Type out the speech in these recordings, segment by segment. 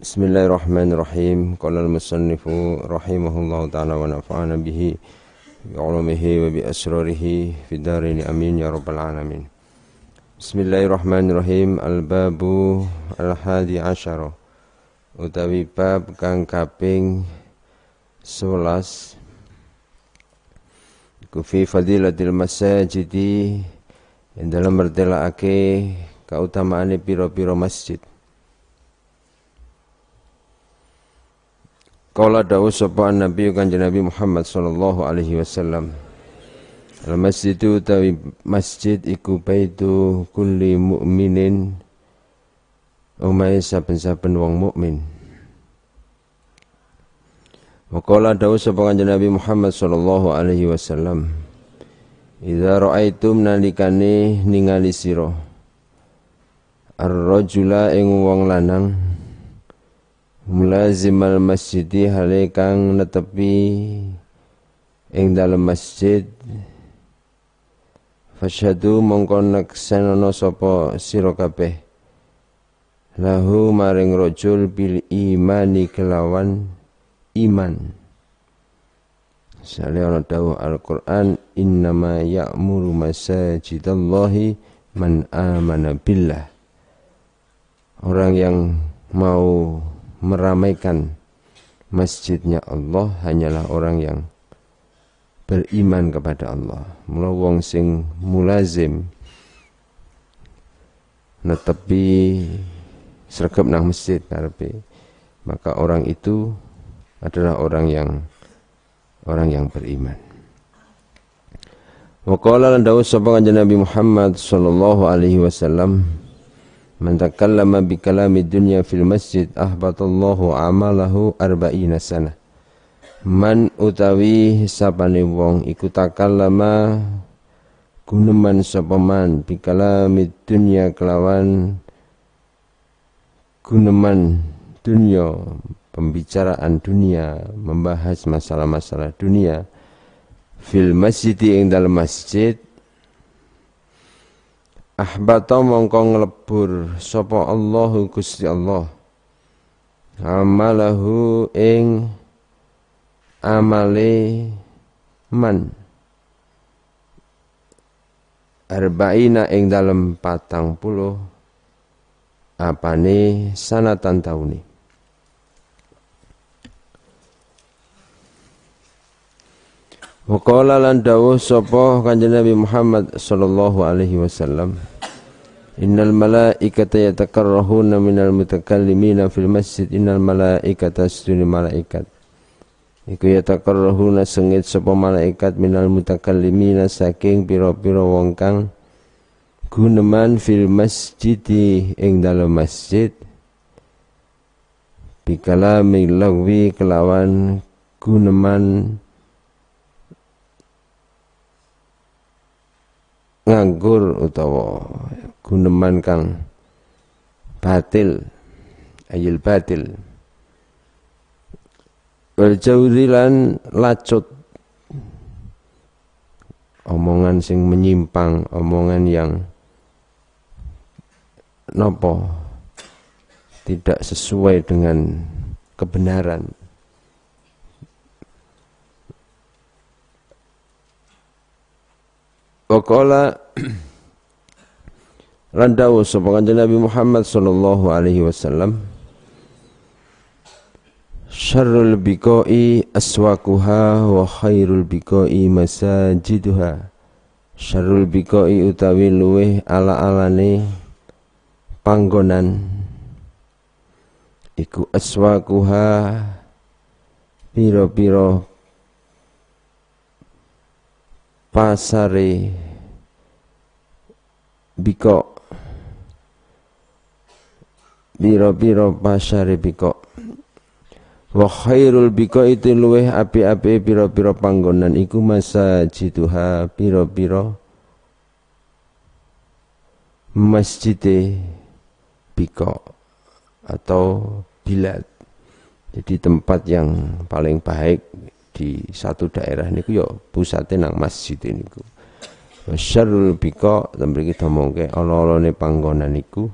Bismillahirrahmanirrahim. Qala al-musannifu rahimahullahu ta'ala wa nafa'ana bihi bi 'ulumihi wa bi asrarihi fid amin ya rabbal alamin. Bismillahirrahmanirrahim. Al-babu al-hadi asyara. Utawi bab kang kaping 11 Kufi fadilatil masajidi yang dalam bertelaake keutamaan piro-piro masjid. Kala dawuh sapa Nabi kanjeng Nabi Muhammad sallallahu alaihi wasallam. Al masjidu utawi masjid iku baitu kulli mukminin omahe saben-saben wong mukmin. Waqala dawuh sapa kanjeng Nabi Muhammad sallallahu alaihi wasallam. Idza ra'aitum nalikane ningali sira ar-rajula ing wong lanang mulazimal masjidi hale kang netepi ing dalam masjid. Fasyadu mongko neksenono sapa sira kabeh. Lahu maring rajul bil imani kelawan iman. Sale ana dawuh Al-Qur'an innama ya'muru masajidallahi man amana billah. Orang yang mau meramaikan masjidnya Allah hanyalah orang yang beriman kepada Allah. Mula wong sing mulazim netepi sregep nang masjid karepe. Maka orang itu adalah orang yang orang yang beriman. Wa qala lan dawuh sapa Nabi Muhammad sallallahu alaihi wasallam Man takallama bi kalami dunya fil masjid ahbatallahu amalahu arba'ina sana. Man utawi sapane wong iku takallama guneman sapa man bi kalami dunya kelawan guneman dunya pembicaraan dunia membahas masalah-masalah dunia fil masjid ing dalam masjid ahbata mongko nglebur sapa Allahu Gusti Allah. Amalahu ing amale man. Arba'ina ing dalem patang puluh apane sanatan tauni Waqala lan dawuh sapa Kanjeng Nabi Muhammad sallallahu alaihi wasallam. Innal malaikata yatakarrahuna minal mutakallimina fil masjid innal malaikata sedune malaikat. Iku yatakarrahuna sengit sapa malaikat minal mutakallimina saking pira-pira wong kang guneman fil masjid ing dalam masjid. Bikalami lagwi kelawan guneman nganggur utawa guneman kang batil ayil batil. Wal jauzilan lacut. Omongan sing menyimpang omongan yang nopo? Tidak sesuai dengan kebenaran Waqala Randawu sapa kanjeng Nabi Muhammad sallallahu alaihi wasallam. Syarrul biqai aswaquha wa khairul biqai masajiduha. Syarrul biqai utawi luweh ala-alane panggonan. Iku aswaquha piro-piro pasare biko. Biro-biro pasare biko. Wa khairul biko itu luweh api-api biro-biro panggonan iku masa jituha biro-biro masjid biko atau bilad jadi tempat yang paling baik di satu daerah niku yo ya pusate nang masjid niku. Syarul bika tembe kita mongke ala-alane panggonan niku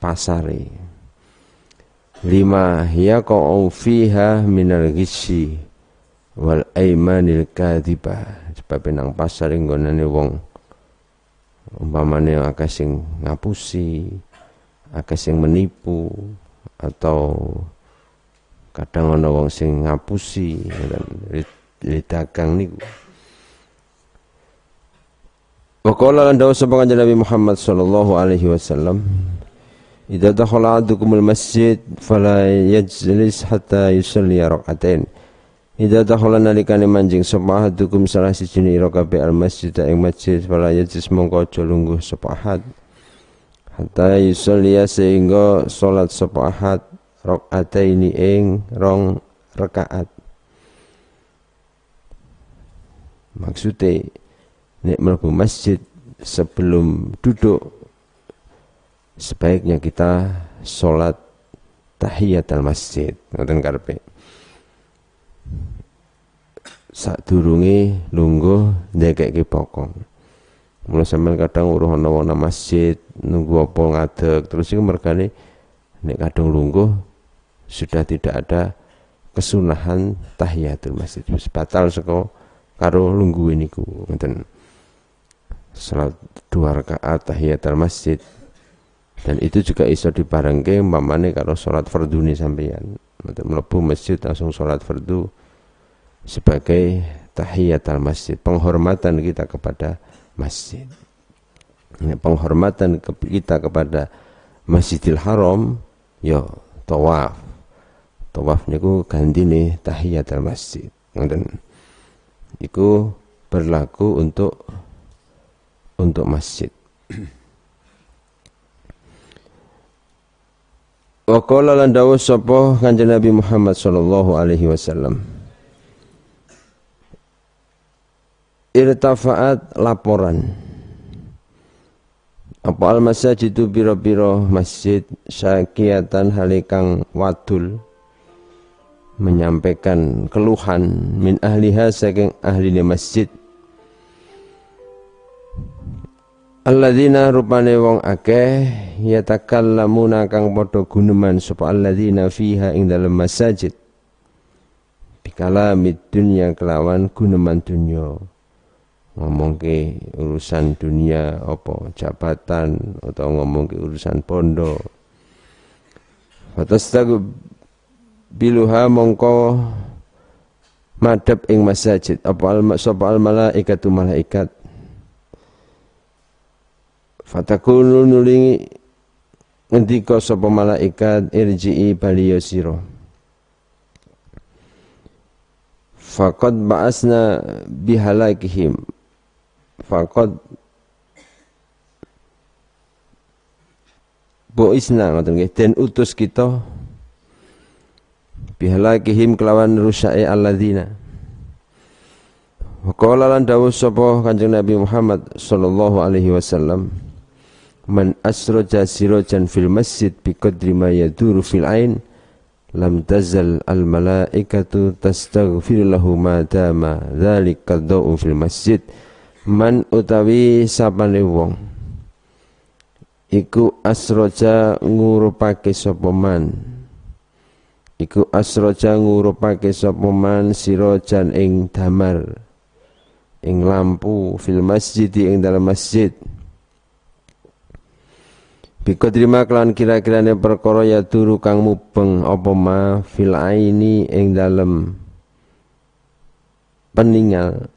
pasare. lima yaqa'u fiha minal ghisyi wal aimanil kadhibah sebab nang pasar nggonane wong umpamane akeh sing ngapusi akeh sing menipu atau kadang ana wong sing ngapusi dan dagang niku Wa qala lan dawuh sapa Nabi Muhammad sallallahu alaihi wasallam Idza dakhala ahadukumul masjid fala yajlis hatta yusalli rak'atain. Idza dakhala nalikane manjing sapa ahadukum salah siji ira kabeh al masjid ing masjid fala yajlis mongko aja lungguh sapa. Hatta yusalli sehingga salat sapa rak'ataini ing rong rakaat. Maksudnya nek mlebu masjid sebelum duduk sebaiknya kita sholat tahiyat al masjid. Ngoten karepe. Sak durunge lungguh ndekeke pokong Mula sampean kadang uruh wong masjid nunggu apa ngadeg terus iku mergane nek kadung lungguh sudah tidak ada kesunahan tahiyatul masjid. Wis batal saka karo lungguh niku ngoten. Salat dua rakaat tahiyatul masjid. Dan itu juga iso dibarengke umpamane karo salat fardu ni sampeyan. Untuk mlebu masjid langsung salat fardu sebagai tahiyatul masjid. Penghormatan kita kepada masjid. Penghormatan kita kepada Masjidil Haram ya tawaf tawaf niku nih tahiyatul masjid ngoten iku berlaku untuk untuk masjid Wa qala lan dawuh sapa Kanjeng Nabi Muhammad sallallahu alaihi wasallam. Irtafa'at laporan. Apa al masajidu biro-biro masjid syakiatan halikang wadul menyampaikan keluhan min ahliha saking ahli masjid. Alladzina rupane wong akeh yatakallamuna kang padha guneman sapa alladzina fiha ing dalem masajid. Mid dunya kelawan guneman dunya. Ngomongke urusan dunia apa jabatan atau ngomongke urusan pondok. Fatastagu biluha mongko madhep ing masajid apa al sapa al malaikatu malaikat Fatakunu nulingi ngendika sapa malaikat irji'i baliyo sira. Faqad ba'asna bihalakihim. Faqad Boisna ngoten nggih den utus kita bihalakihim kelawan rusake alladzina. Qala lan dawuh sapa Kanjeng Nabi Muhammad sallallahu alaihi wasallam man asroja sirojan fil masjid bi qadri ma yaduru fil ain lam tazal al malaikatu tastaghfir lahu ma dama dzalika da'u fil masjid man utawi sapane wong iku asroja ngurupake sapa man iku asroja ngurupake sapa man sirojan ing damar ing lampu fil masjid ing dalam masjid. Biko terima kelan kira-kirane perkara ya turu kang mubeng apa ma fil aini ing dalem peninggal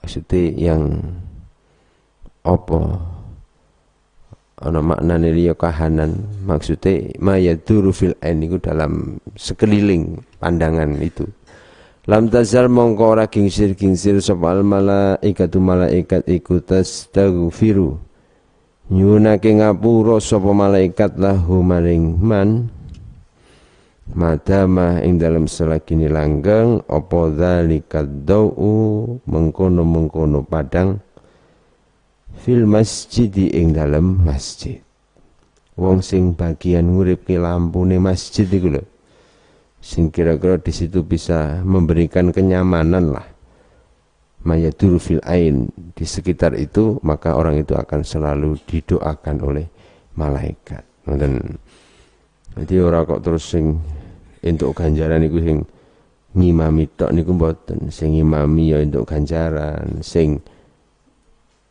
maksudnya yang apa ana maknane liya kahanan. Maksudnya ma ya turu fil aini iku dalam sekeliling pandangan itu. Lam tazal mongko ora gingsir-gingsir sapa al malaikatu malaikat iku tastaghfiru nyunake ngapura sapa malaikat lahu maring man. Madama ing dalam selagini langgeng apa zalika dau? Mengkono-mengkono padang fil masjid ing dalam masjid. Wong sing bagian ngurip lampune masjid iku lho. Sing kira-kira di situ bisa memberikan kenyamanan lah. Mayadur fil ain. Di sekitar itu maka orang itu akan selalu didoakan oleh malaikat. Dan Jadi ora kok terus sing entuk ganjaran iku sing ngimami tok niku mboten. Sing ngimami ya entuk ganjaran, sing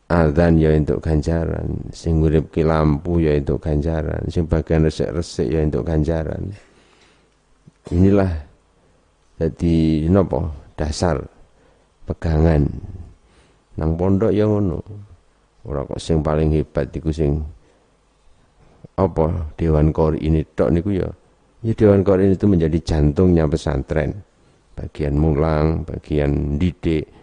adzan ya entuk ganjaran, sing nguripke lampu ya entuk ganjaran, sing bagian resik-resik ya entuk ganjaran. Inilah jadi nopo dasar pegangan nang pondok ya ngono. Ora kok sing paling hebat iku sing apa dewan kori ini tok niku ya. Ya dewan kori itu menjadi jantungnya pesantren bagian mulang, bagian didik.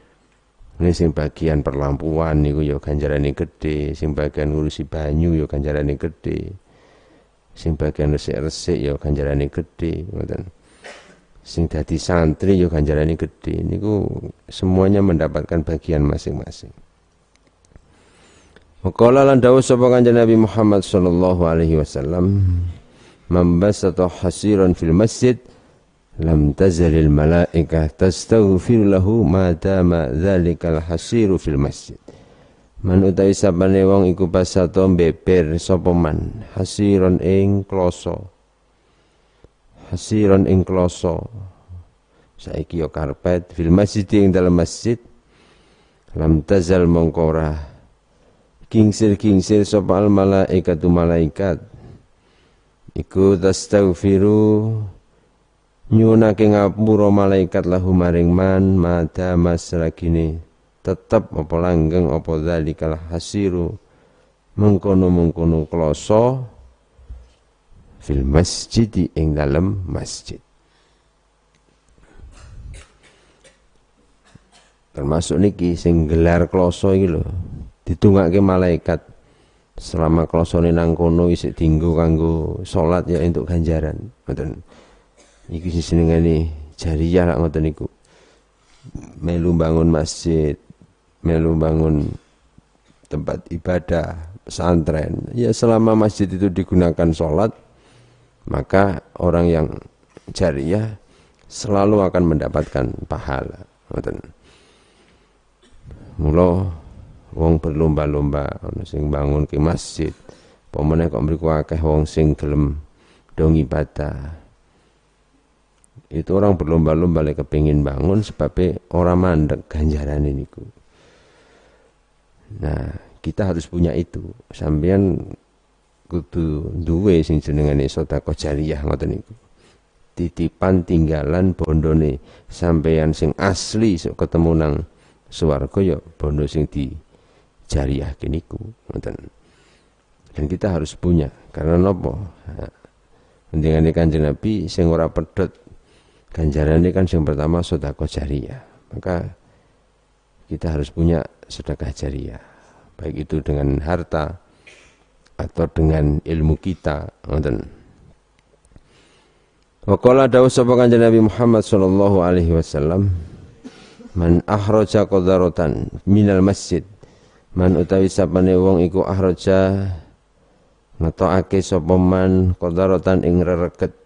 Ini sing bagian perlampuan niku ya ganjarane gede, sing bagian ngurusi banyu ya ganjarane gede. Sing bagian resik-resik ya ganjarane gede, ngoten. Sing dadi santri ya ganjarane gede. Niku semuanya mendapatkan bagian masing-masing. Wakala lan dawuh sapa kanjeng Nabi Muhammad sallallahu alaihi wasallam, "Mambasata hasiran fil masjid" lam tazalil malaikah tastaghfir lahu ma dama dzalikal hasiru fil masjid. Man utawi sabane wong iku pasato beber sapa man? Hasiron ing kloso. Hasiron ing kloso. Saiki yo karpet fil masjid ing dalam masjid. Lam tazal mongkora kingsir kingsir sapa al malaikatu malaikat. Iku tastaghfiru nyunake ngapura malaikat lahu maring man mada masragine tetep apa langgeng apa zalikal hasiru. Mengkono-mengkono kloso fil masjid ing dalam masjid. Termasuk niki sing gelar kloso iki lho. Ditungake malaikat. Selama klosone nang kono isih dinggo kanggo salat ya entuk ganjaran. Ngoten Iki sing senengane jariyah lak ngoten niku. Melu bangun masjid, melu bangun tempat ibadah, pesantren. Ya selama masjid itu digunakan sholat, maka orang yang jariyah selalu akan mendapatkan pahala. Ngoten. Mula wong berlomba-lomba ana sing bangun ke masjid. Pemene kok mriku akeh wong sing gelem dong ibadah itu orang berlomba-lomba lek kepingin bangun sebabnya orang mandek ganjaran ini ku. Nah, kita harus punya itu. Sampean kudu duwe sing jenengane sedekah jariyah ngoten niku. Titipan tinggalan bondone sampeyan sing asli sok ketemu nang swarga ya bondo sing di jariyah niku ngoten. Dan kita harus punya karena nopo? Nah, Mendingane Kanjeng Nabi sing ora pedhot ganjaran ini kan yang pertama sodako jariah. Maka kita harus punya sedekah jariah. Baik itu dengan harta atau dengan ilmu kita. Ngoten. Waqala dawu sapa kanjeng Nabi Muhammad sallallahu alaihi wasallam man ahraja qadaratan minal masjid. Man utawi sapane wong iku ahraja ngetokake sapa man qadaratan ing rereget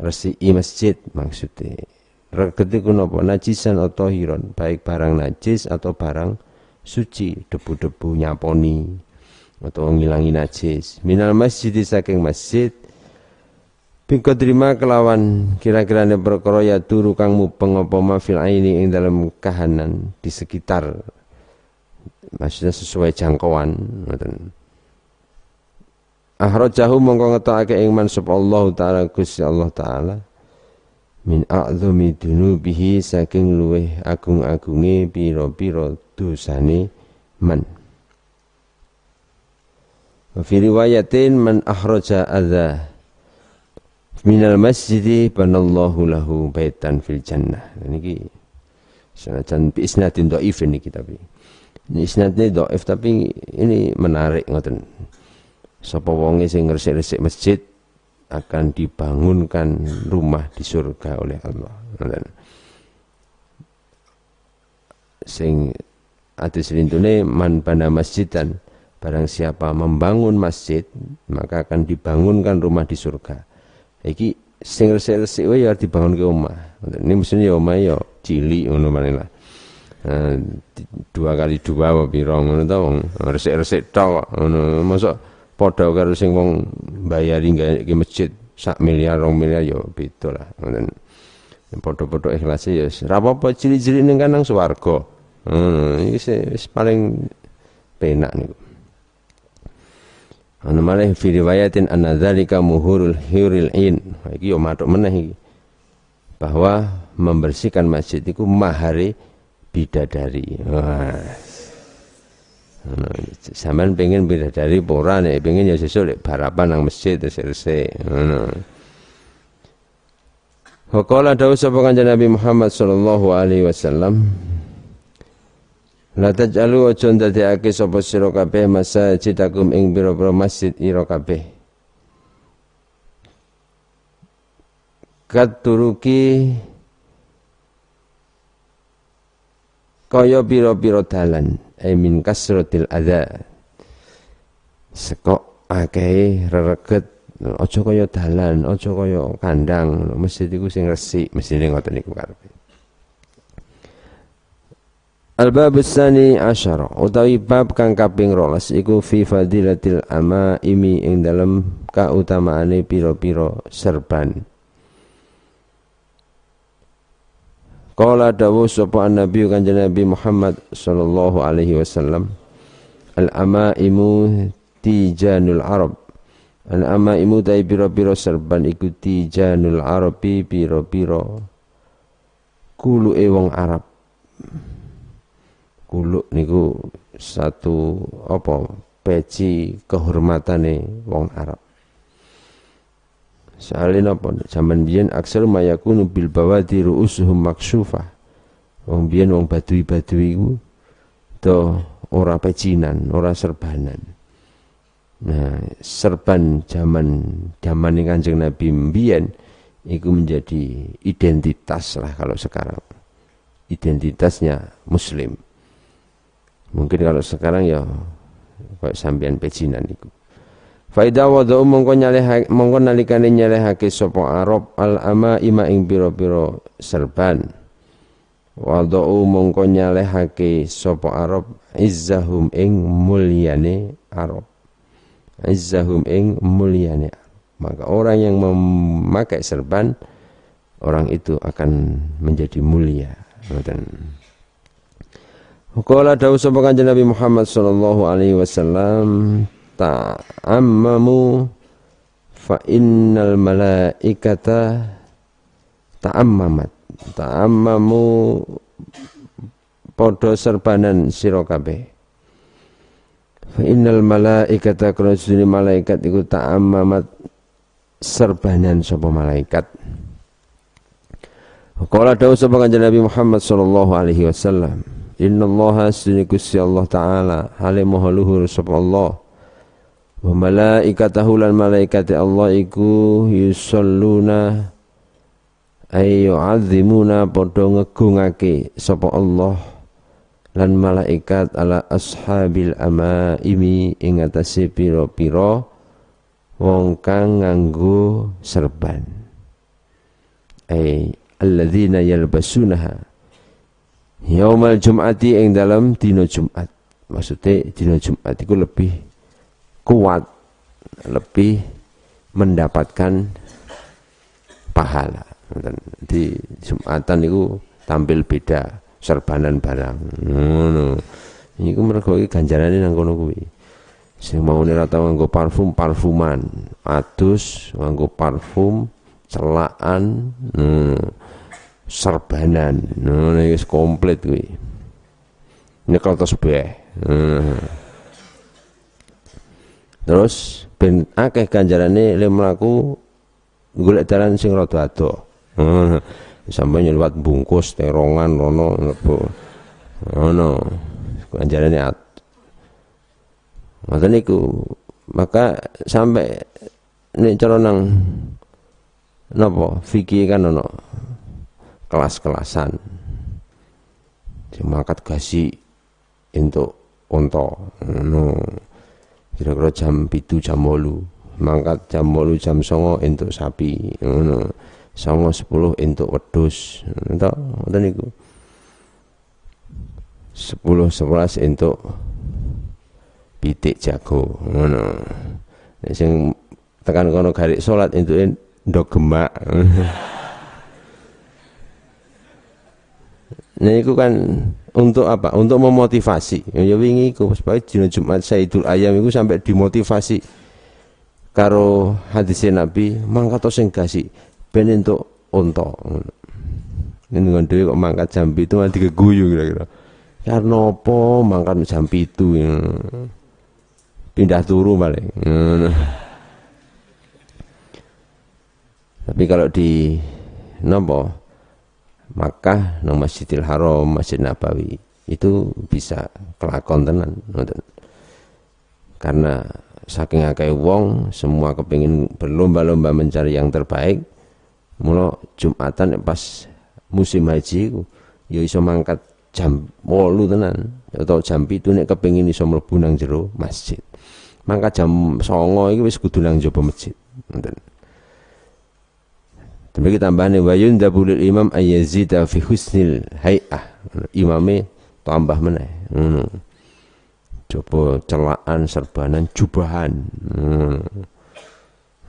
resi masjid maksudnya. Reget iku napa najisan atau hiron baik barang najis atau barang suci debu-debu nyaponi atau ngilangi najis. Minal masjid saking masjid Bingko terima kelawan kira-kira ne perkara ya turu kang mupeng apa mafil aini ing dalam kahanan di sekitar maksudnya sesuai jangkauan ngoten Ahrajahu mongko ngetokake ing mansub Allah taala Gusti Allah taala min a'zami dunubihi saking luweh agung-agunge pira-pira dosane man. Wa fi riwayatin man ahraja adza minal masjidi banallahu lahu baitan fil jannah. Niki sanajan bi isnadin dhaif niki tapi. Ini isnadnya dhaif tapi ini menarik ngoten. Sapa wonge sing ngresik-resik masjid akan dibangunkan rumah di surga oleh Allah. Sing ati selintune man bana dan barang siapa membangun masjid maka akan dibangunkan rumah di surga. Iki sing resik-resik wae ya dibangun ke rumah. Ini mesti ya omah ya cilik ngono lah. Nah, dua kali dua apa pira ngono ta wong resik-resik tok ngono. Mosok padha karo sing wong bayari gawe masjid sak miliar rong miliar yo ya beda lah ngoten padha-padha ikhlas ya ora apa-apa ciri-ciri ning kanang swarga hmm iki wis paling penak niku Anu malah fi riwayatin anna dzalika muhurul huril in. Iki yo matuk meneh iki. Bahwa membersihkan masjid itu mahari bidadari. Wah. Sampeyan pengen bidadari ora nek pengen ya sesuk lek barapan nang masjid terus resik. Ngono. Waqala dawuh sapa kanjeng Nabi Muhammad sallallahu alaihi wasallam La taj'alu aja ndadekake sapa sira kabeh masajidakum ing pira-pira masjid ira kabeh. Katuruki kaya pira-pira dalan ai min kasratil adza. Sekok akeh rereget. Aja kaya dalan aja kaya kandang. Masjid iku sing resik mesine ngoten niku karepe. Al-bab tsani asyara utawi bab kang kaping 12 iku fi fadilatil imi ing dalem kautamaane pira-pira serban Qala dawu sapa Nabi kanjeng Nabi Muhammad sallallahu alaihi wasallam Al-amaimu tijanul Arab. Al-amaimu tai pira-pira serban iku tijanul Arabi pira-pira. Kuluke wong Arab. Kuluk niku satu apa peci kehormatane wong Arab Soalin apa? Zaman biyen aksar mayakunu bil bawadi ru'usuhum maksyufah. Wong biyen wong badui-badui iku to ora pecinan, ora serbanan. Nah, serban zaman zaman Kanjeng Nabi mbiyen itu menjadi identitas lah kalau sekarang. Identitasnya muslim. Mungkin kalau sekarang ya kayak sambian pecinan itu. Faida wada'u mongko nyaleh mongko nalikane nyalehake sapa Arab al ama ima ing pira-pira serban. Wada'u mongko nyalehake sapa Arab izzahum ing mulyane Arab. Izzahum ing mulyane. Maka orang yang memakai serban orang itu akan menjadi mulia. Ngoten. Qala dawu sapa kanjeng Nabi Muhammad sallallahu alaihi wasallam ta'ammamu fa innal malaikata ta'ammamat. Ta'ammamu podo serbanan sira kabeh. Fa innal malaikata krasune malaikat iku ta'ammamat serbanan sapa malaikat. Qala dawu sapa kanjeng Nabi Muhammad sallallahu alaihi wasallam Inna Allah sunni Allah Ta'ala Halim maha sapa Allah wa malaikatahu lan malaikat Allah iku yusalluna ay yu'azzimuna padha ngegungake sapa Allah lan malaikat ala ashabil amaimi ing atase pira-pira wong kang nganggo serban. Ay alladzina yalbasunaha yaumal jum'ati ing dalam dina Jumat. Maksudnya dina Jumat itu lebih kuat lebih mendapatkan pahala. Di Jumatan itu tampil beda serbanan barang. Ngono. Iku mergo iki ganjarane nang kono kuwi. Sing mau ora tau nganggo parfum parfuman. Adus nganggo parfum celaan hmm, serbanan. Ngono iki komplit kuwi. Nyekel tasbih hmm. Terus ben akeh ganjarane le mlaku golek dalan sing rada ado. Sampai nyelwat bungkus terongan rono mlebu. Ngono. Ganjarane at. Ngoten niku. Maka sampai nek cara nang napa fikih kan ono kelas-kelasan. Sing mangkat gasi untuk unta. Ngono. No kira-kira jam pitu jam bolu mangkat jam bolu jam songo untuk sapi. Ngono. Songo sepuluh untuk wedus entuk ngoten niku. Sepuluh sebelas untuk pitik jago. Ngono. Sing tekan kono garik salat entuk ndok gemak. Nah itu kan untuk apa? Untuk memotivasi. Ya wingi iku supaya dina Jumat Saidul Ayam itu sampai dimotivasi karo hadis Nabi mangkat sing kasih ben entuk unta. Ini dengan dewi kok mangkat jam itu nanti keguyu kira-kira. Karena apa mangkat jam itu ya. pindah turu paling. Tapi kalau di nopo Makkah nang Masjidil Haram, Masjid Nabawi itu bisa kelakon tenan Karena saking akeh wong semua kepingin berlomba-lomba mencari yang terbaik. Mula Jumatan pas musim haji ya iso mangkat jam 8 tenan atau jam 7 nek kepengin iso mlebu nang jero masjid. Mangkat jam 09.00 iki wis kudu nang jaba masjid. Ngoten. Tapi kita tambahane wa yundabul imam ayyazida fi husnil hay'ah. Imame tambah meneh. Ngono. Coba celaan serbanan jubahan. Ngono.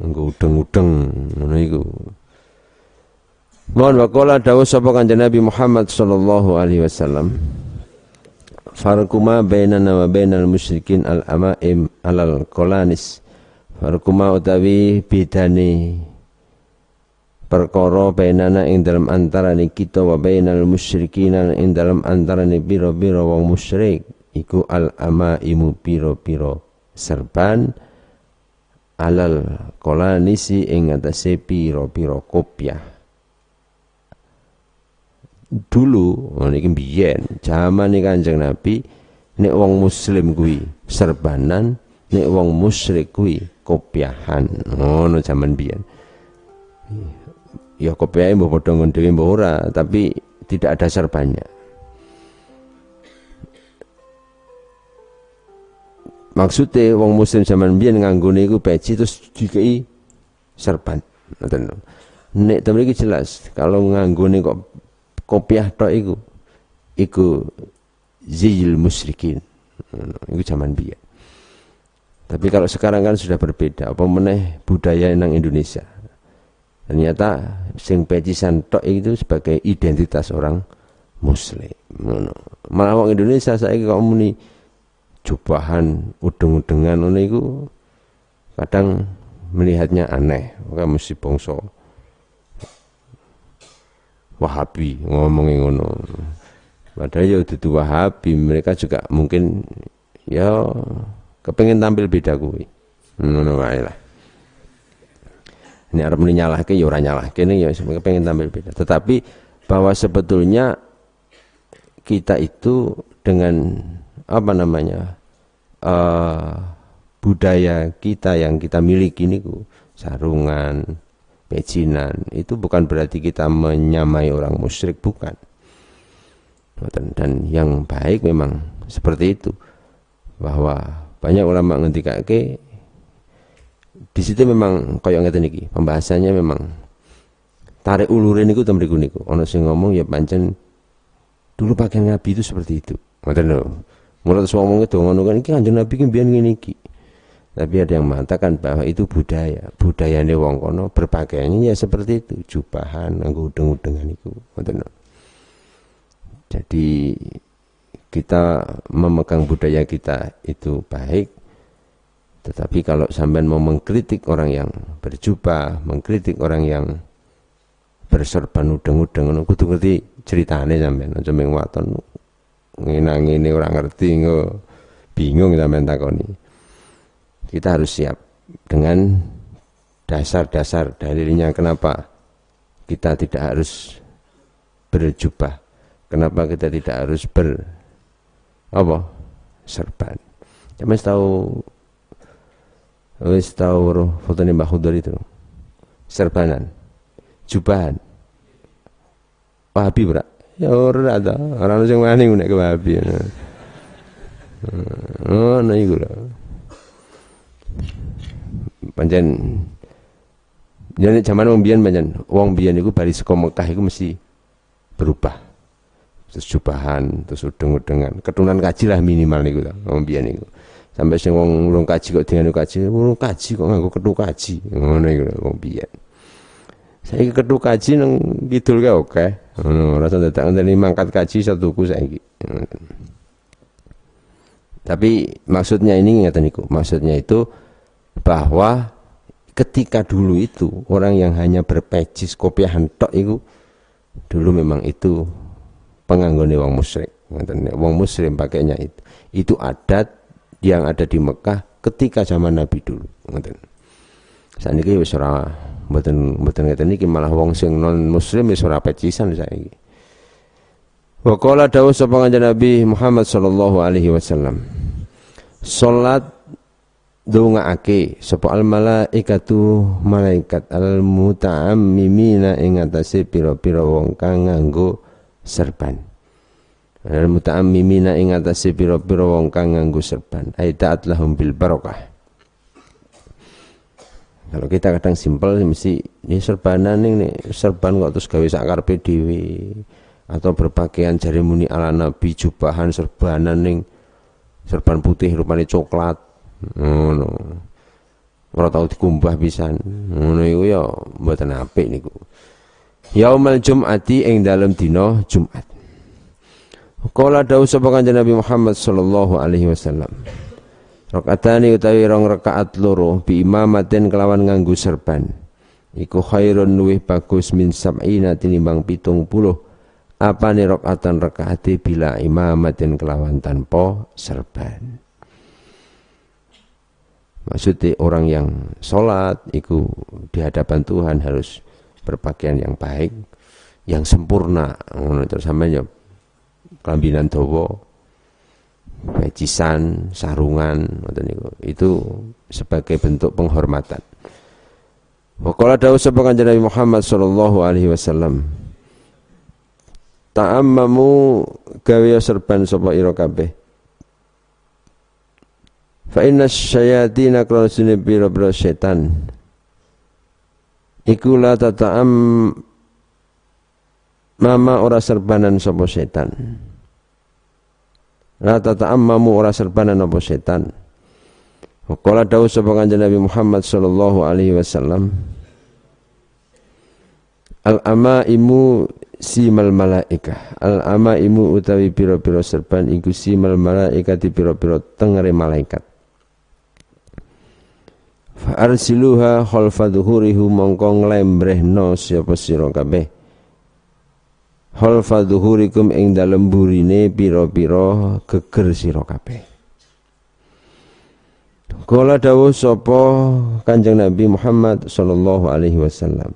Nggo udeng-udeng ngono iku. Mohon waqala dawuh sapa kanjeng Nabi Muhammad sallallahu alaihi wasallam. Farquma bainana wa bainal musyrikin al amaim alal qolanis. Farquma utawi bedane perkara bainana ing dalam antarane kita wa bainal musyrikin ing dalam antarane biro-biro wong musyrik iku al amaimu biro-biro serban alal kolanisi ing atase piro-piro kopiah. Dulu niki biyen zaman Kanjeng Nabi nek wong muslim kuwi serbanan nek wong musyrik kuwi kopiahan. Ngono zaman biyen ya kopiah mbah padha ngendhewe mbah ora tapi tidak ada serbannya maksudnya wong muslim zaman biyen nganggone iku peci terus dikei serban. Ngoten nek temen iki jelas kalau nganggone kok kopiah tok iku iku zil musyrikin. Iku zaman biyen. Tapi kalau sekarang kan sudah berbeda. Apa meneh budaya nang Indonesia ternyata sing pecisan tok itu sebagai identitas orang muslim. Malah wong Indonesia saya kok muni jubahan udeng-udengan ngono iku kadang melihatnya aneh. Maka mesti bangsa Wahabi ngomongin ngono. Padahal ya dudu Wahabi mereka juga mungkin ya kepengen tampil beda kuwi. Ngono wae lah ini Arab ini nyalahke ya ora nyalahke ini ya pengen tampil beda. Tetapi bahwa sebetulnya kita itu dengan apa namanya uh, budaya kita yang kita miliki ini sarungan pecinan itu bukan berarti kita menyamai orang musyrik bukan. Dan, dan yang baik memang seperti itu bahwa banyak ulama ngendikake di situ memang kaya ngeten iki, pembahasannya memang tarik ulurin niku mriku niku. Ana sing ngomong ya pancen dulu pakai Nabi itu seperti itu. Ngoten lho. Mulai terus ngomong itu ngono kan iki Kanjeng Nabi ki mbiyen ngene iki. Tapi ada yang mengatakan bahwa itu budaya, budayane wong kono berpakaiannya ya seperti itu, jubahan, nganggo udeng-udengan itu. Ngoten lho. Jadi kita memegang budaya kita itu baik tetapi kalau sampean mau mengkritik orang yang berjubah, mengkritik orang yang berserban udeng-udeng ngono kudu ngerti ceritane sampean aja mung waton ngene ini orang ngerti ngo bingung sampean takoni. Kita harus siap dengan dasar-dasar dalilnya kenapa kita tidak harus berjubah. Kenapa kita tidak harus ber apa? serban. Cuma tahu Wis tau foto Mbah Khudar itu. Serbanan. Jubahan. Wahabi berak. Ya ora ada. Orang sing wani nek ke Wahabi. Oh, nah iku lah. Pancen jadi zaman wong biyen pancen wong biyen iku bari saka Mekah iku mesti berubah. Terus jubahan, terus udeng-udengan, ketunan kaji lah minimal niku lah wong biyen niku sampai sing wong urung kaji kok dengan kaji urung kaji kok nganggo kethu kaji ngono iku wong biyen Saiki kethu kaji nang kidul ke oke. Ngono, ora usah dadak ngenteni mangkat kaji satuku saiki. Tapi maksudnya ini ngeten niku. Maksudnya itu bahwa ketika dulu itu orang yang hanya berpejis kopiahan tok itu dulu memang itu penganggone wong musyrik. Wong muslim pakainya itu. Itu adat yang ada di Mekah ketika zaman Nabi dulu. Ngoten. Saniki wis ora mboten mboten ngeten iki malah wong sing non muslim wis ora pecisan saiki. Wa qala dawuh sapa Nabi Muhammad sallallahu alaihi wasallam. Salat dongaake sapa al malaikatu malaikat al muta'ammimina ing atase pira-pira wong kang nganggo serban. Al muta'ammimina ing atase pira-pira wong kang nganggo serban. Aitaat lahum bil barokah. Kalau kita kadang simpel mesti ini serbanan ini serban kok terus gawe sak karepe dhewe? Atau berpakaian jari muni ala nabi jubahan serbanan ning serban putih rupanya coklat. Ngono. Ora tau dikumbah pisan. Ngono iku ya mboten apik niku. Yaumal Jum'ati ing dalem dina Jumat Kala dawuh sapa Kanjeng Nabi Muhammad sallallahu alaihi wasallam. Rakaatani utawi rong rakaat loro bi imamatin kelawan nganggo serban. Iku khairun luwih bagus min sab'ina tinimbang pitung puluh. Apa nih rakaatan rakaati bila imamatin kelawan tanpa serban. Maksudnya orang yang sholat itu di hadapan Tuhan harus berpakaian yang baik, yang sempurna. Terus samanya kelambinan dawa pecisan sarungan itu sebagai bentuk penghormatan. Waqala dawu sapa kanjeng Nabi Muhammad sallallahu alaihi wasallam Ta'ammamu gawe serban sapa ira kabeh? Fa inna syayatina krasune biro-biro setan Iku la tata'am Mama ora serbanan sapa setan La tata'ammamu ora serbanan apa setan. Qala dawu sapa kanjeng Nabi Muhammad sallallahu alaihi wasallam. Al amaimu simal malaika. Al amaimu utawi pira-pira serban iku simal malaika di pira-pira tengere malaikat. Fa arsiluha khalfa dhuhurihu mongko nglembrehno sapa sira kabeh Halfa dhuhurikum ing dalem burine pira-pira geger sira kabeh. Kala dawuh sapa Kanjeng Nabi Muhammad sallallahu alaihi wasallam.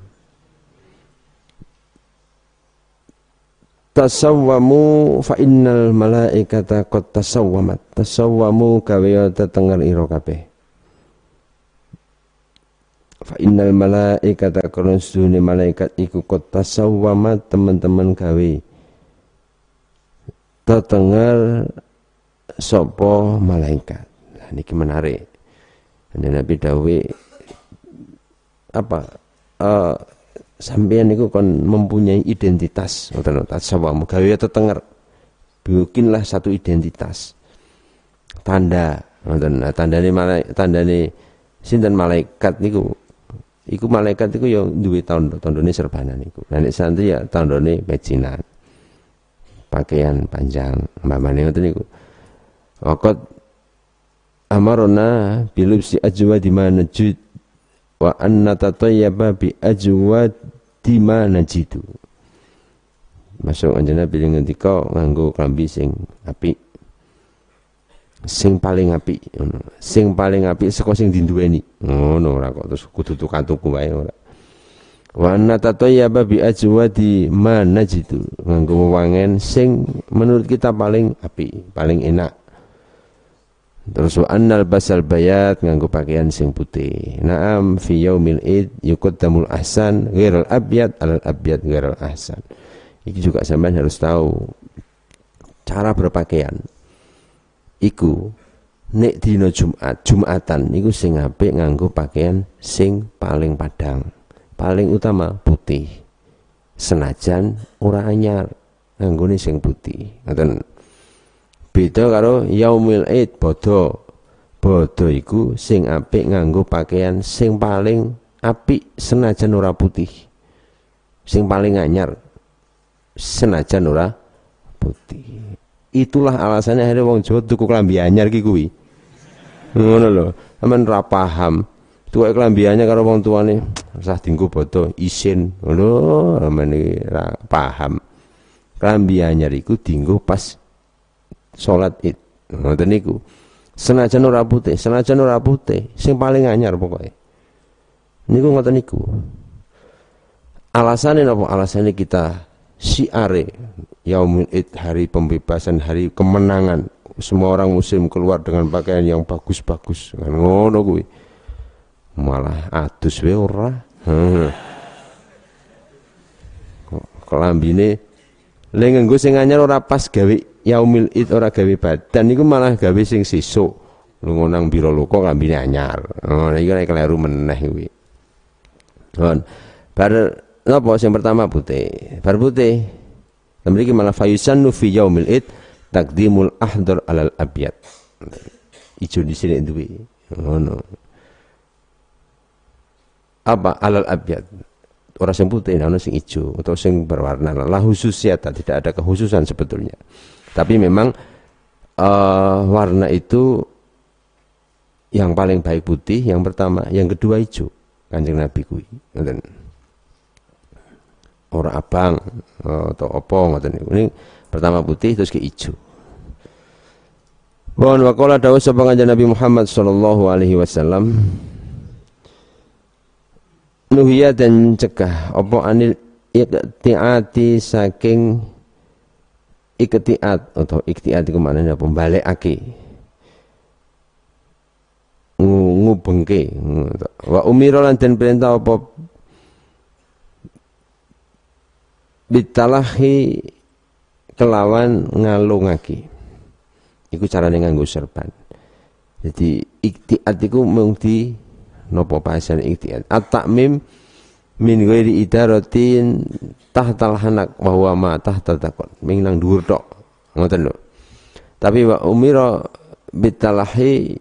Tasawwamu fa innal malaikata qad tasawwamat. Tasawwamu gawe tetenger ira kabeh fa innal malaikata karena sedune malaikat iku kota sawama teman-teman gawe. Tetengar sopo malaikat. Nah niki menarik. Dan Nabi dawe apa uh, sampean niku kon mempunyai identitas ngoten tasawamu gawe tetenger bikinlah satu identitas. Tanda ngoten. Nah, malaikat tandane sinten malaikat niku Iku malaikat iku ya duwe tondo, tondone serbanan iku. Nek santri ya tondone pecinan. Pakaian panjang, mbamane ngoten niku. Amarona bilubsi ajwa di mana jud wa anna tatayyaba bi ajwa di mana jitu. Masuk anjana bilih ngendika nganggo klambi sing apik sing paling apik ngono. Sing paling apik saka sing dinduweni. Ngono ora kok terus kudu tukang tuku wae ora. Wa anna tatayyaba bi ajwadi ma najidu. Nganggo wangen sing menurut kita paling apik, paling enak. Terus wa annal basal bayat nganggo pakaian sing putih. Naam fi yaumil id yuqaddamul ahsan ghairal abyad alal abyad ghairal ahsan. Ini juga sampean harus tahu cara berpakaian iku nek dina Jumat, Jumatan iku sing apik nganggo pakaian sing paling padang, paling utama putih. Senajan ora anyar nganggone sing putih. Ngoten. Beda karo Yaumil Id bodo. Bodo iku sing apik nganggo pakaian sing paling apik senajan ora putih. sing paling anyar senajan ora putih itulah alasannya akhirnya wong Jawa tuku klambi anyar ki kuwi. Ngono lho aman ra paham. Tuwa klambi anyar karo wong tuane usah dinggo bodo isin. Lho aman ra paham. Klambi anyar iku dinggo pas salat Id. Ngoten niku. Senajan ora putih, senajan ora putih, sing paling anyar pokoknya. Niku ngoten niku. Alasannya apa? Alasannya kita siare yaumul id hari pembebasan, hari kemenangan. Semua orang muslim keluar dengan pakaian yang bagus-bagus. Kan ngono kuwi. Malah adus we ora. Kelambine le nganggo sing anyar ora pas gawe yaumil id ora gawe badan niku malah gawe sing sesuk lunga nang biro loko kambine anyar oh iki nek kleru meneh kuwi bar napa sing pertama putih bar putih mriki malah fayusannu fi yaumil id takdimul ahdar alal abyad. Ijo di sini duwe. Ngono. Apa? Alal abyad. Orang sing putih ana sing ijo atau sing berwarna. Lah khususnya tidak ada kekhususan sebetulnya. Tapi memang uh, warna itu yang paling baik putih, yang pertama, yang kedua hijau. Kanjeng Nabi kui. Ora abang uh, atau opo ngoten Ini pertama putih terus ke hijau. Bon waqala dawuh sapa kanjeng Nabi Muhammad sallallahu alaihi wasallam. Nuhia dan cegah apa anil iqtiati saking iktiat atau iktiat itu maknanya apa? Aki ngubengke wa umira lan perintah apa bitalahi kelawan ngalungake iku carane nganggo serban. Jadi iktiat iku mung di napa pasan iktiat? At-takmim min ghairi idaratin tahtal hanak bahwa ma tahta takon. Ming nang dhuwur tok. Ngoten lho. Tapi wa umira bitalahi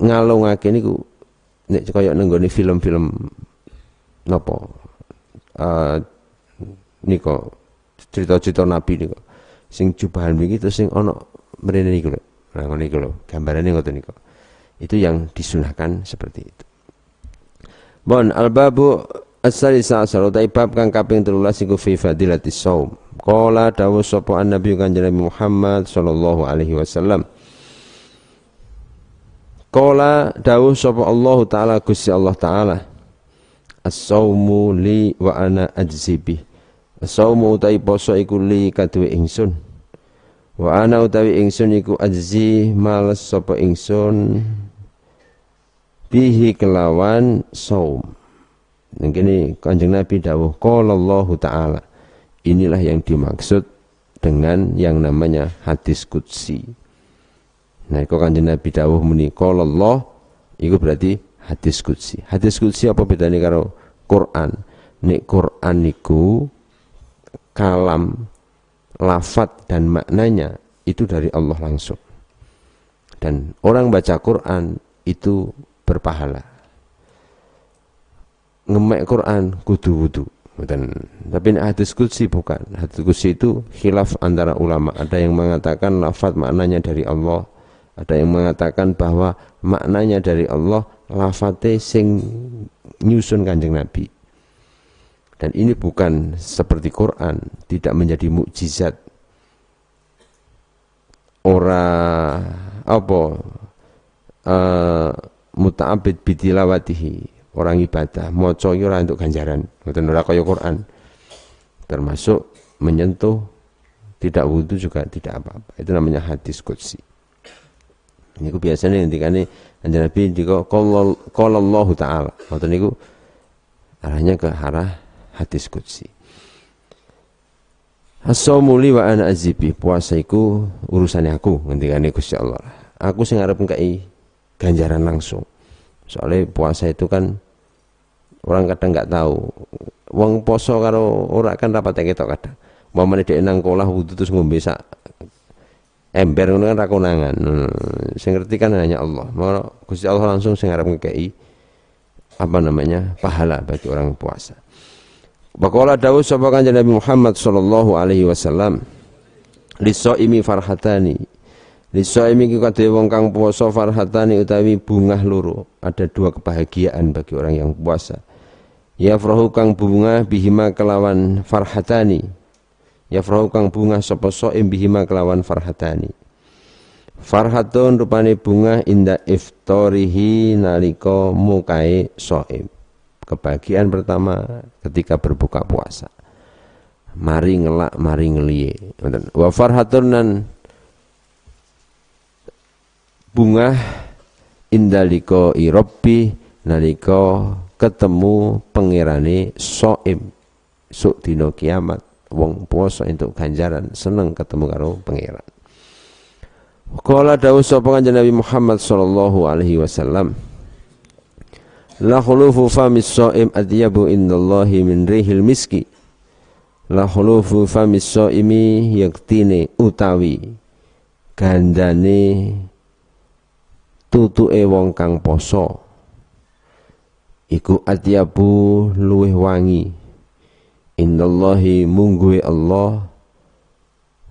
ngalungake niku nek kaya nenggone film-film napa uh, niko cerita-cerita nabi niko sing jubahan terus sing ana mrene niku lho nah ngono niku lho gambarane ngoten niku itu yang disunahkan seperti itu Bon albabu As-salisa asal utai bab kang kaping 13 iku fi fadilati shaum. Qala dawu sapa Nabi Kanjeng Muhammad sallallahu alaihi wasallam. Qala dawu sapa Allah taala Gusti Allah taala. As-saumu li wa ana ajzi bih. As-saumu utai poso iku li kaduwe ingsun. Wa ana utawi ingsun iku ajzi males sapa ingsun bihi kelawan saum. Kini kanjeng Nabi dawuh Allah ta'ala. Inilah yang dimaksud dengan yang namanya hadis kudsi. Nah, kok kanjeng Nabi dawuh muni Allah itu berarti hadis kudsi. Hadis kudsi apa bedanya karo Quran? Nek Quran niku kalam lafat dan maknanya itu dari Allah langsung. Dan orang baca Quran itu berpahala. Ngemek Quran kudu wudu. Dan tapi hadis kudsi bukan. Hadis kudsi itu khilaf antara ulama. Ada yang mengatakan lafaz maknanya dari Allah. Ada yang mengatakan bahwa maknanya dari Allah lafate sing nyusun kanjeng Nabi dan ini bukan seperti Quran tidak menjadi mukjizat. Ora apa uh, muta'abid bitilawatihi orang ibadah. Maca ora untuk ganjaran ngoten ora kaya Quran. Termasuk menyentuh tidak wudhu juga tidak apa-apa. Itu namanya hadis qudsi. Niku biasanya ngendikane kanjeng Nabi ndika qala Allah taala. Ngoten niku arahnya ke arah hadis qudsi. As-sawmuli wa ana azibi. Puasa iku urusannya aku ngendikane Gusti Allah. Aku sing arep ngkai ganjaran langsung. Soalnya puasa itu kan orang kadang nggak tahu. Wong poso karo ora kan rapat ketok kadang. Mau mana dia nang kolah wudhu terus ngombe sak ember ngono kan rakonangan hmm, sing ngerti kan hanya Allah. Mau Gusti Allah langsung sing arep ngekei apa namanya pahala bagi orang puasa Bakola dawuh sapa kanjeng Nabi Muhammad sallallahu alaihi wasallam. Lisoimi farhatani. Lisoimi ki kadhe wong kang puasa farhatani utawi bungah loro. Ada dua kebahagiaan bagi orang yang puasa. Ya farahu kang bunga bihima kelawan farhatani. Ya farahu kang bunga sapa soim bihima kelawan farhatani. Farhatun rupane bunga inda iftorihi nalika mukai soim kebahagiaan pertama ketika berbuka puasa. Mari ngelak mari ngeliye wa farhatun nan bunga indaliko irobi naliko ketemu pangerane soim. Suk dino kiamat wong puasa untuk ganjaran seneng ketemu karo pangeran. Kala dawuh sapa kanjeng Nabi Muhammad sallallahu alaihi wasallam La khulufu famis so'im adyabu indallahi min rihil miski. La khulufu famis so'imi yaktine utawi. Gandane tutuke wong kang poso. Iku adyabu luweh wangi. Indallahi mungguwe Allah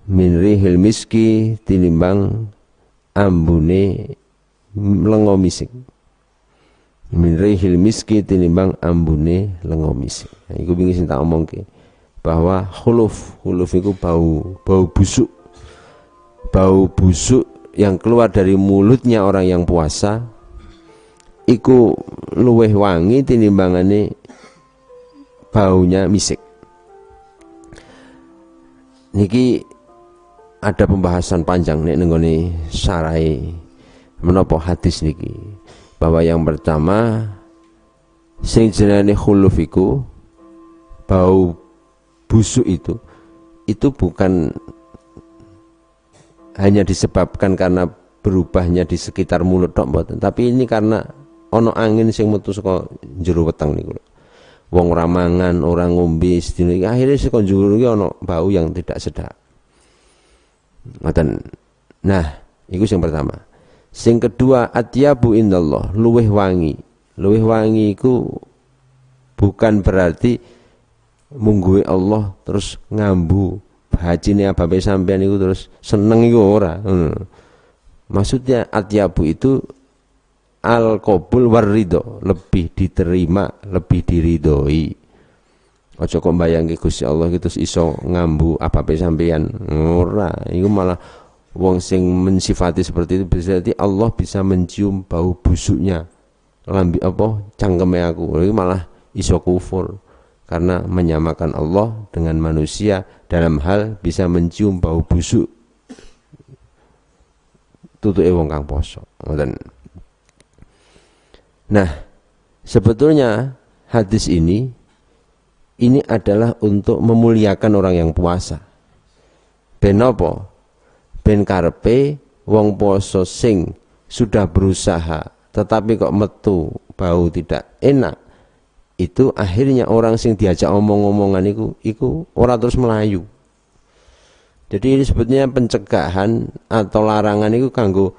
Min rihil miski tinimbang ambune lengo misik min rihil miski tinimbang ambune lengo misik. Nah, iku wingi sing tak omongke bahwa khuluf, khuluf itu bau, bau busuk. Bau busuk yang keluar dari mulutnya orang yang puasa iku luweh wangi tinimbangane baunya misik. Niki ada pembahasan panjang nek nenggone sarai menapa hadis niki bahwa yang pertama sing jenenge khuluf iku bau busuk itu itu bukan hanya disebabkan karena berubahnya di sekitar mulut tok mboten tapi ini karena ono angin sing metu saka jero weteng niku wong ramangan orang ngombe sedina akhirnya saka jero iki ono bau yang tidak sedap. Ngoten. Nah itu yang pertama Sing kedua atyabu indallah, luweh wangi. Luweh wangi iku bukan berarti mungguwe Allah terus ngambu hajine ababe sampean iku terus seneng iku ora. Hmm. Maksudnya atyabu itu al qabul warrido, lebih diterima, lebih diridhoi. Aja kok mbayangke Gusti Allah itu iso ngambu apa-apa sampean. Ora, iku malah wong sing mensifati seperti itu berarti Allah bisa mencium bau busuknya. Lambi apa? Cangkeme aku. Ini malah iso kufur. Karena menyamakan Allah dengan manusia dalam hal bisa mencium bau busuk. Tutuke wong kang poso. Nah sebetulnya hadis ini ini adalah untuk memuliakan orang yang puasa. Benopo ben karepe wong poso sing sudah berusaha tetapi kok metu bau tidak enak. Itu akhirnya orang sing diajak omong-omongan itu itu orang terus melayu. Jadi ini sebetulnya pencegahan atau larangan itu kanggo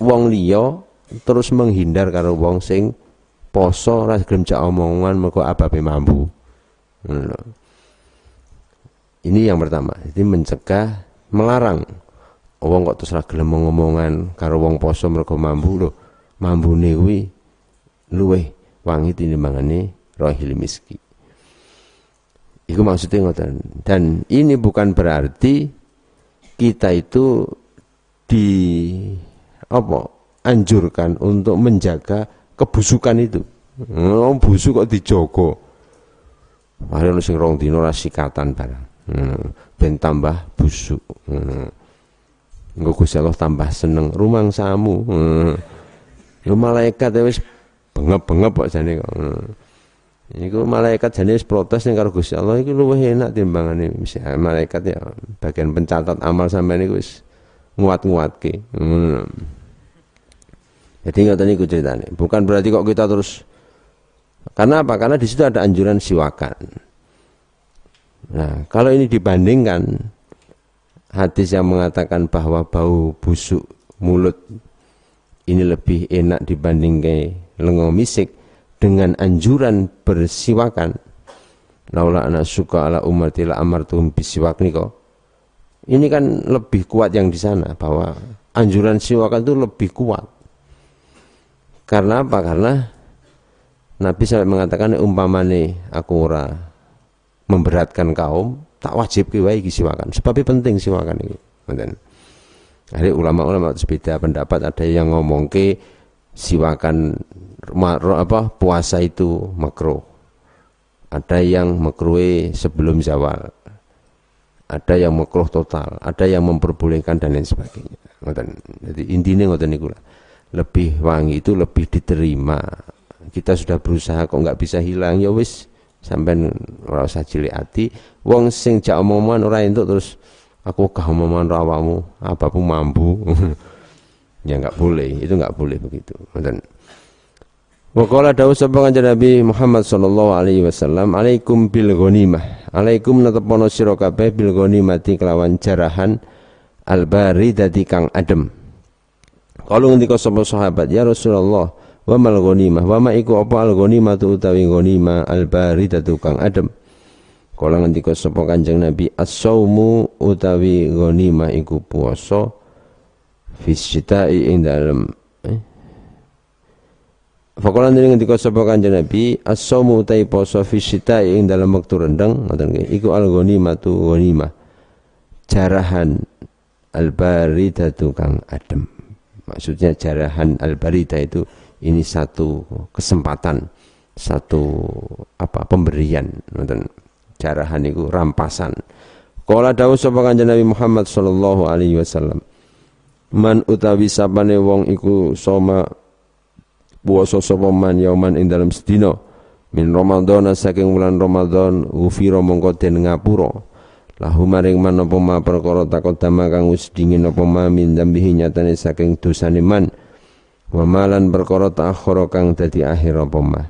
wong liya terus menghindar karo wong sing poso ora gelem omongan mergo ababe mampu ini yang pertama. Jadi mencegah melarang wong kok terus ra gelem ngomongan karo wong poso mergo mambu lho mambune kuwi luweh wangi tinimbangane rohil miski Iku maksudnya ngoten. Dan ini bukan berarti kita itu di apa anjurkan untuk menjaga kebusukan itu. Oh, busuk kok dijogo. Mari ono sing rong dina sikatan barang. Hmm, ben tambah busuk. Hmm. Engko Gusti Allah tambah seneng rumang samu. Hmm. Yo malaikat wis bengep-bengep kok jane kok. Iku malaikat jane wis protes ning karo Gusti Allah iku luwih enak timbangane malaikat ya bagian pencatat amal sampean iku wis nguat-nguatke. Hmm. Jadi ngoten niku ceritane. Bukan berarti kok kita terus karena apa? Karena di situ ada anjuran siwakan. Nah, kalau ini dibandingkan hadis yang mengatakan bahwa bau busuk mulut ini lebih enak dibanding ke lengo misik dengan anjuran bersiwakan. Laula ana suka ala ummati la amartuhum bisiwak niko ini kan lebih kuat yang di sana bahwa anjuran siwak itu lebih kuat. Karena apa? Karena Nabi sampai mengatakan umpamane aku ora memberatkan kaum tak wajib kiwai siwakan. Sebabnya penting siwakan itu Jadi ulama-ulama beda pendapat ada yang ngomong ke siwakan apa puasa itu makruh. Ada yang makruh sebelum zawal. Ada yang makruh total. Ada yang memperbolehkan dan lain sebagainya. Jadi intinya ngoten niku lebih wangi itu lebih diterima. Kita sudah berusaha kok nggak bisa hilang ya wis sampai ora usah cilik ati wong sing jak omongan ora entuk terus aku kah omongan rawamu apa pun mampu ya nggak boleh itu nggak boleh begitu dan Waqala dawu sapa kanjeng Nabi Muhammad sallallahu alaihi wasallam, "Alaikum bil ghanimah." Alaikum netepono sira kabeh bil ghanimati kelawan jarahan albari dadi kang adem. Kalau ngendika sapa sahabat, "Ya Rasulullah, wa mal ghanimah?" Wa ma iku apa al ghanimah tu utawi ghanimah albari dadi kang adem. Kala ngendika sapa Kanjeng Nabi, "As-saumu utawi ghanimah iku puasa fi syita'i ing dalem Fakolan ini ngendika sapa Kanjeng Nabi, as-saumu utai poso fi syita'i ing dalam waktu rendang, ngoten. Iku al-ghanimatu ghanimah. Jarahan al-baridatu kang adem. Maksudnya jarahan al-barida itu ini satu kesempatan, satu apa pemberian, ngoten. Jarahan itu rampasan. Kala dawuh sapa Kanjeng Nabi Muhammad sallallahu alaihi wasallam. Man utawi sapane wong iku soma puasa sapa man yauman ing dalam sedina min Ramadan saking wulan Ramadan ufira mongko den ngapura lahu maring man apa ma perkara takodama kang wis dingin apa ma min dambihi nyatane saking dosane man wa malan perkara ta'akhkhara kang dadi akhir apa ma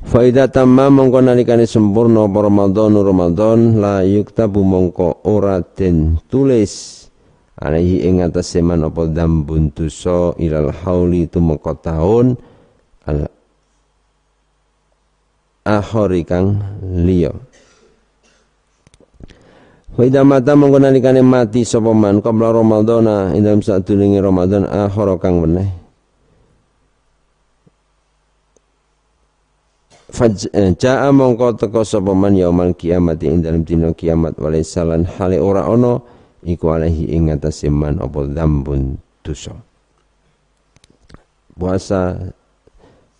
Faida tamma mongko nalikane sempurna apa Ramadan Ramadan la yuktabu mongko ora den tulis. Alaihi ing atase man apa dambun dosa ilal hauli tumeka taun al akhori kang liya Wa mata mongko nalikane mati sapa man qabla Ramadhana ing dalem sadurunge Ramadan akhara kang weneh. Fajaa mongko teka sapa man yaumal kiamat ing dalem dina kiamat walaisalan hale ora ana iku alaihi ing atase man apa dzambun dosa. Puasa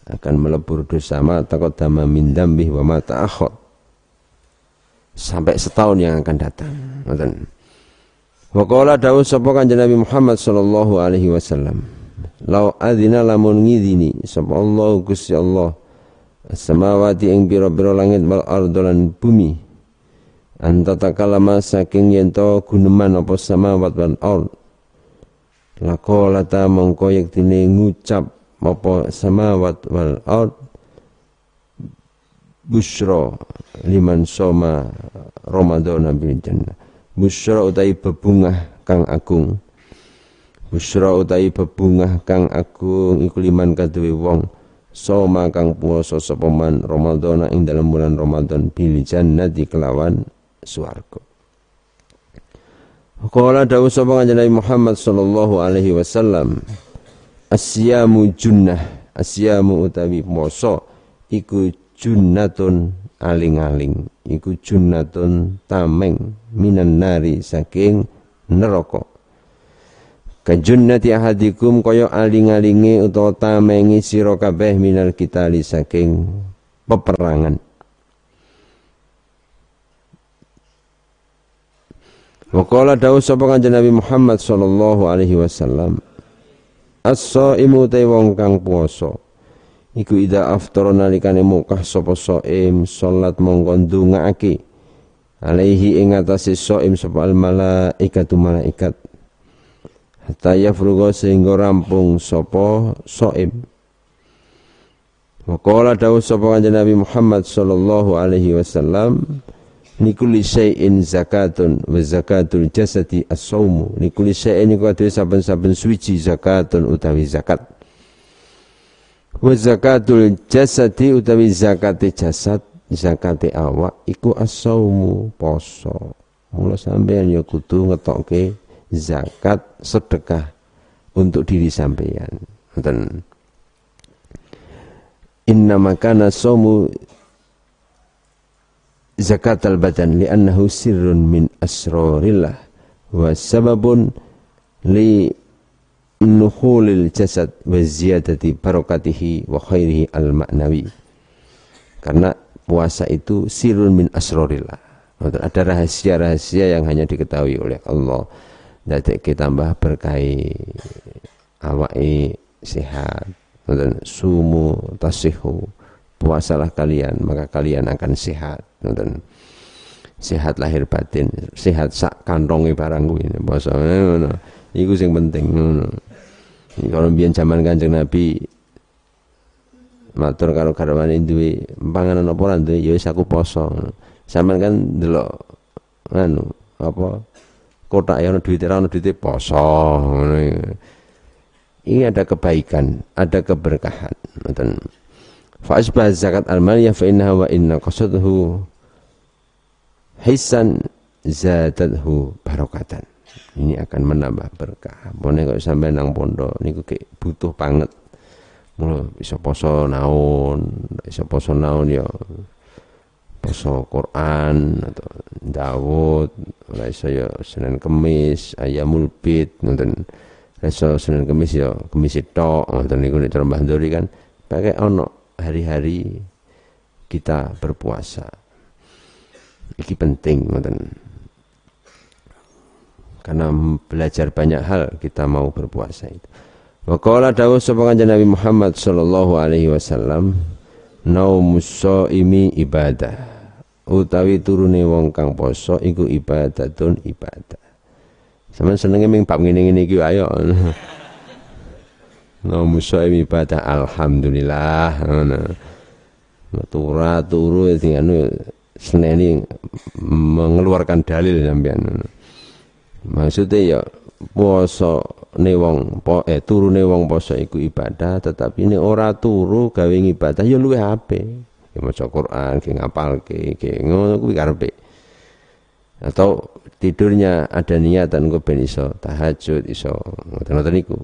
akan melebur dosa ma taqaddama min dzambi wa ma ta'akhir sampai setahun yang akan datang. Ngoten wa qala dawuh sapa kanjeng Nabi Muhammad sallallahu alaihi wasallam lau adzina lamun ngidini sapa Allah Gusti Allah samawati ing biro-biro langit wal ardolan bumi anta takalama saking yento guneman apa samawat wal ard laqalata mongko yektine ngucap apa samawat wal ard busra liman soma Ramadan bil jannah busra utai bebungah kang agung busra utai bebungah kang agung iku liman kaduwe wong soma kang puasa sapa man Ramadan ing dalam bulan Ramadan bil jannati kelawan swarga. Qala dawu sapa kanjeng Muhammad sallallahu alaihi wasallam Asyamu junnah Asyamu utawi poso iku junnatun aling-aling. Iku junnatun tameng minan nari saking neraka. Kajunnati ahadikum kaya aling-alinge utawa tamengi sira kabeh minal kitali saking peperangan. Wa qala dawu sapa kanjeng Nabi Muhammad sallallahu alaihi wasallam As-shaimu te wong kang puasa iku ida aftara nalikane mukah sapa shaim salat mongko ndongaake alaihi ing atase shaim sapa al malaikatu malaikat hatta yafruga sehingga rampung sapa shaim Wa qala dawu sapa kanjeng Nabi Muhammad sallallahu alaihi wasallam Nikuli syai'in zakatun wa zakatul jasadi as-saumu. Nikuli niku atuhe saben-saben suci zakatun utawi zakat. Wa zakatul jasadi utawi zakate jasad zakate awak iku as-saumu poso. Mula sampean ya kudu ngetokke zakat sedekah untuk diri sampean. Ngoten. Inna makana saumu zakat al-badan li'annahu sirrun min asrarillah wa sababun li nuhulil jasad wa ziyadati barakatihi wa khairihi al-ma'nawi. Karena puasa itu sirrun min asrarillah ada rahasia-rahasia yang hanya diketahui oleh Allah. kita tambah berkai awai sehat. Dan sumu tasihu. Puasalah kalian, maka kalian akan sehat. Dan sehat lahir batin, sehat sak kantongi barangku ini. Puasa Iku sing penting Kalau biar zaman Kanjeng Nabi matur karo garwane duwe panganan apa ora duwe ya wis aku poso. Sampeyan kan delok anu apa kotak ya ono duit ora ono poso ini ada kebaikan, ada keberkahan. Dan fa'asbah zakat al-maliyah fa innaha wa inna qasadahu hisan zadathu barokatan. Ini akan menambah berkah. Pone kok sampai nang pondok. Niku kayak butuh banget. Mula bisa poso naon, bisa poso naon ya. Poso Quran atau Dawud ora iso ya Senin Kemis ayamul bid ngoten. Iso Senin Kemis ya Kemis tok ngoten niku nek Mbah Ndori kan. Pakai ono hari-hari kita berpuasa. Iki penting ngoten karena belajar banyak hal kita mau berpuasa itu. Wa qala dawuh sapa Nabi Muhammad sallallahu alaihi wasallam naumus imi ibadah. Utawi turune wong kang poso iku ibadatun ibadah. Sampeyan senenge ming bab ngene-ngene iki ayo. Naumus imi ibadah alhamdulillah tura turu sing anu seneni mengeluarkan dalil sampean maksudnya ya poso ne wong po eh turune wong poso iku ibadah tetapi ini ora turu gawe ibadah ya luwih apik ya maca Quran ki ngapalke ki ngono kuwi karepe atau tidurnya ada niatan gue ben iso tahajud iso ngoten-ngoten niku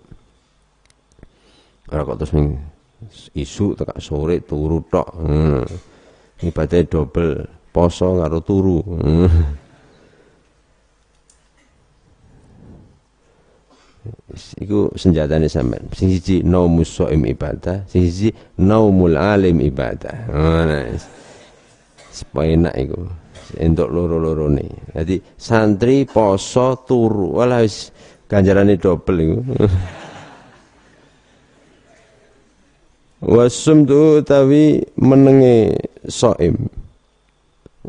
ora kok terus ning isu tekan sore turu tok hmm. ibadah double poso karo turu hmm. Iku senjatane sampean. Sing siji naumus shaim ibadah. Sing siji naumul alim ibadah. Ngono supaya enak iku. Entuk loro-lorone. Dadi santri poso turu. Wala wis. Ganjarane dobel iku. Wasumtu tawi menenge shaim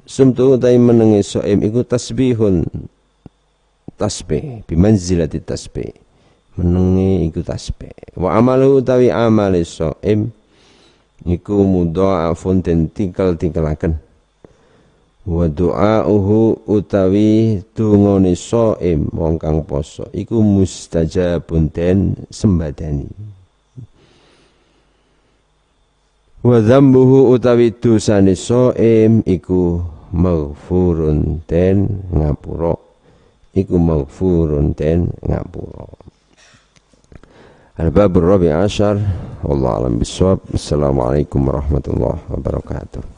sumtu tawi menenge shaim iku tasbihun. Tasbih bimanzilati tasbih menengi iku tasbih. Wa amalu utawi amale shaim iku mudha'afun den tingkel-tingkelaken wa du'auhu utawi dungane shaim wong kang poso iku mustajabun den sembadani. Wa dzambuhu utawi dosane shaim iku maghfurun den ngapura. Iku maghfurun den ngapura الباب الرابع عشر والله أعلم بالصواب. السلام عليكم ورحمة الله وبركاته.